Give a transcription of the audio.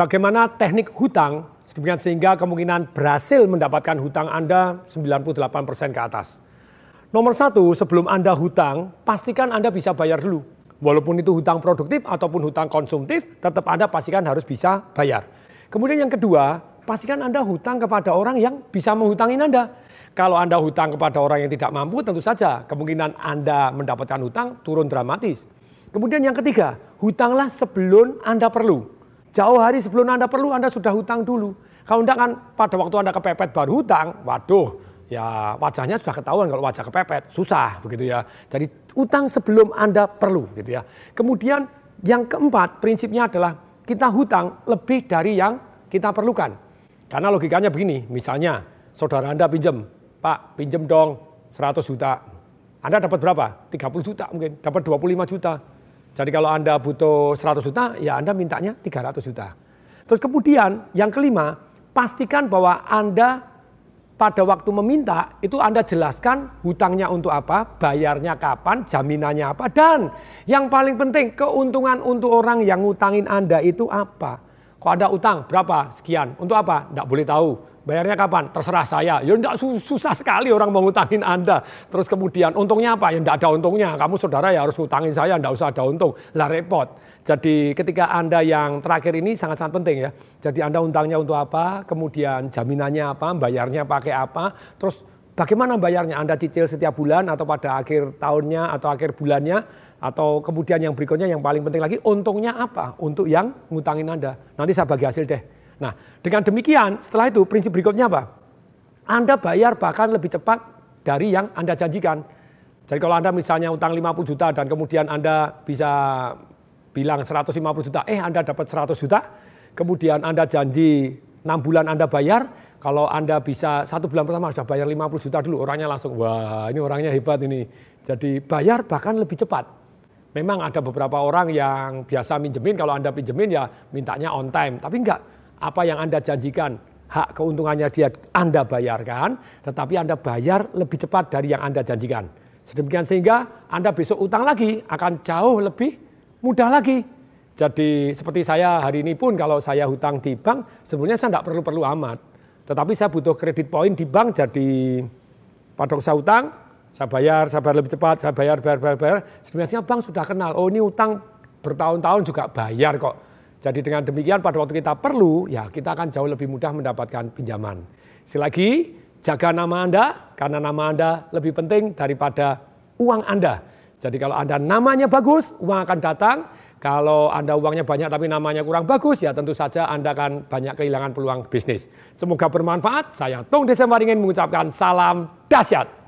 bagaimana teknik hutang sehingga kemungkinan berhasil mendapatkan hutang Anda 98% ke atas. Nomor satu, sebelum Anda hutang, pastikan Anda bisa bayar dulu. Walaupun itu hutang produktif ataupun hutang konsumtif, tetap Anda pastikan harus bisa bayar. Kemudian yang kedua, pastikan Anda hutang kepada orang yang bisa menghutangin Anda. Kalau Anda hutang kepada orang yang tidak mampu, tentu saja kemungkinan Anda mendapatkan hutang turun dramatis. Kemudian yang ketiga, hutanglah sebelum Anda perlu. Jauh hari sebelum Anda perlu, Anda sudah hutang dulu. Kalau enggak kan pada waktu Anda kepepet baru hutang, waduh, ya wajahnya sudah ketahuan kalau wajah kepepet, susah begitu ya. Jadi utang sebelum Anda perlu gitu ya. Kemudian yang keempat prinsipnya adalah kita hutang lebih dari yang kita perlukan. Karena logikanya begini, misalnya saudara Anda pinjam, Pak pinjam dong 100 juta. Anda dapat berapa? 30 juta mungkin, dapat 25 juta jadi kalau Anda butuh 100 juta, ya Anda mintanya 300 juta. Terus kemudian yang kelima, pastikan bahwa Anda pada waktu meminta itu Anda jelaskan hutangnya untuk apa, bayarnya kapan, jaminannya apa, dan yang paling penting keuntungan untuk orang yang ngutangin Anda itu apa. Kalau Anda utang berapa, sekian, untuk apa, tidak boleh tahu. Bayarnya kapan? Terserah saya. Ya enggak susah sekali orang mau Anda. Terus kemudian untungnya apa? Ya enggak ada untungnya. Kamu saudara ya harus ngutangin saya, enggak usah ada untung. Lah repot. Jadi ketika Anda yang terakhir ini sangat-sangat penting ya. Jadi Anda untangnya untuk apa? Kemudian jaminannya apa? Bayarnya pakai apa? Terus bagaimana bayarnya? Anda cicil setiap bulan atau pada akhir tahunnya atau akhir bulannya? Atau kemudian yang berikutnya yang paling penting lagi untungnya apa untuk yang ngutangin Anda? Nanti saya bagi hasil deh. Nah, dengan demikian setelah itu prinsip berikutnya apa? Anda bayar bahkan lebih cepat dari yang Anda janjikan. Jadi kalau Anda misalnya utang 50 juta dan kemudian Anda bisa bilang 150 juta, eh Anda dapat 100 juta, kemudian Anda janji 6 bulan Anda bayar, kalau Anda bisa satu bulan pertama sudah bayar 50 juta dulu, orangnya langsung, wah ini orangnya hebat ini. Jadi bayar bahkan lebih cepat. Memang ada beberapa orang yang biasa minjemin, kalau Anda pinjemin ya mintanya on time, tapi enggak apa yang Anda janjikan, hak keuntungannya dia Anda bayarkan, tetapi Anda bayar lebih cepat dari yang Anda janjikan. Sedemikian sehingga Anda besok utang lagi akan jauh lebih mudah lagi. Jadi seperti saya hari ini pun kalau saya hutang di bank, sebenarnya saya tidak perlu-perlu amat. Tetapi saya butuh kredit poin di bank, jadi pada saya utang, saya bayar, saya bayar lebih cepat, saya bayar, bayar, bayar, bayar. Sebenarnya bank sudah kenal, oh ini utang bertahun-tahun juga bayar kok jadi dengan demikian pada waktu kita perlu, ya kita akan jauh lebih mudah mendapatkan pinjaman. Sekali lagi, jaga nama Anda, karena nama Anda lebih penting daripada uang Anda. Jadi kalau Anda namanya bagus, uang akan datang. Kalau Anda uangnya banyak tapi namanya kurang bagus, ya tentu saja Anda akan banyak kehilangan peluang bisnis. Semoga bermanfaat. Saya Tung Desember ingin mengucapkan salam dahsyat.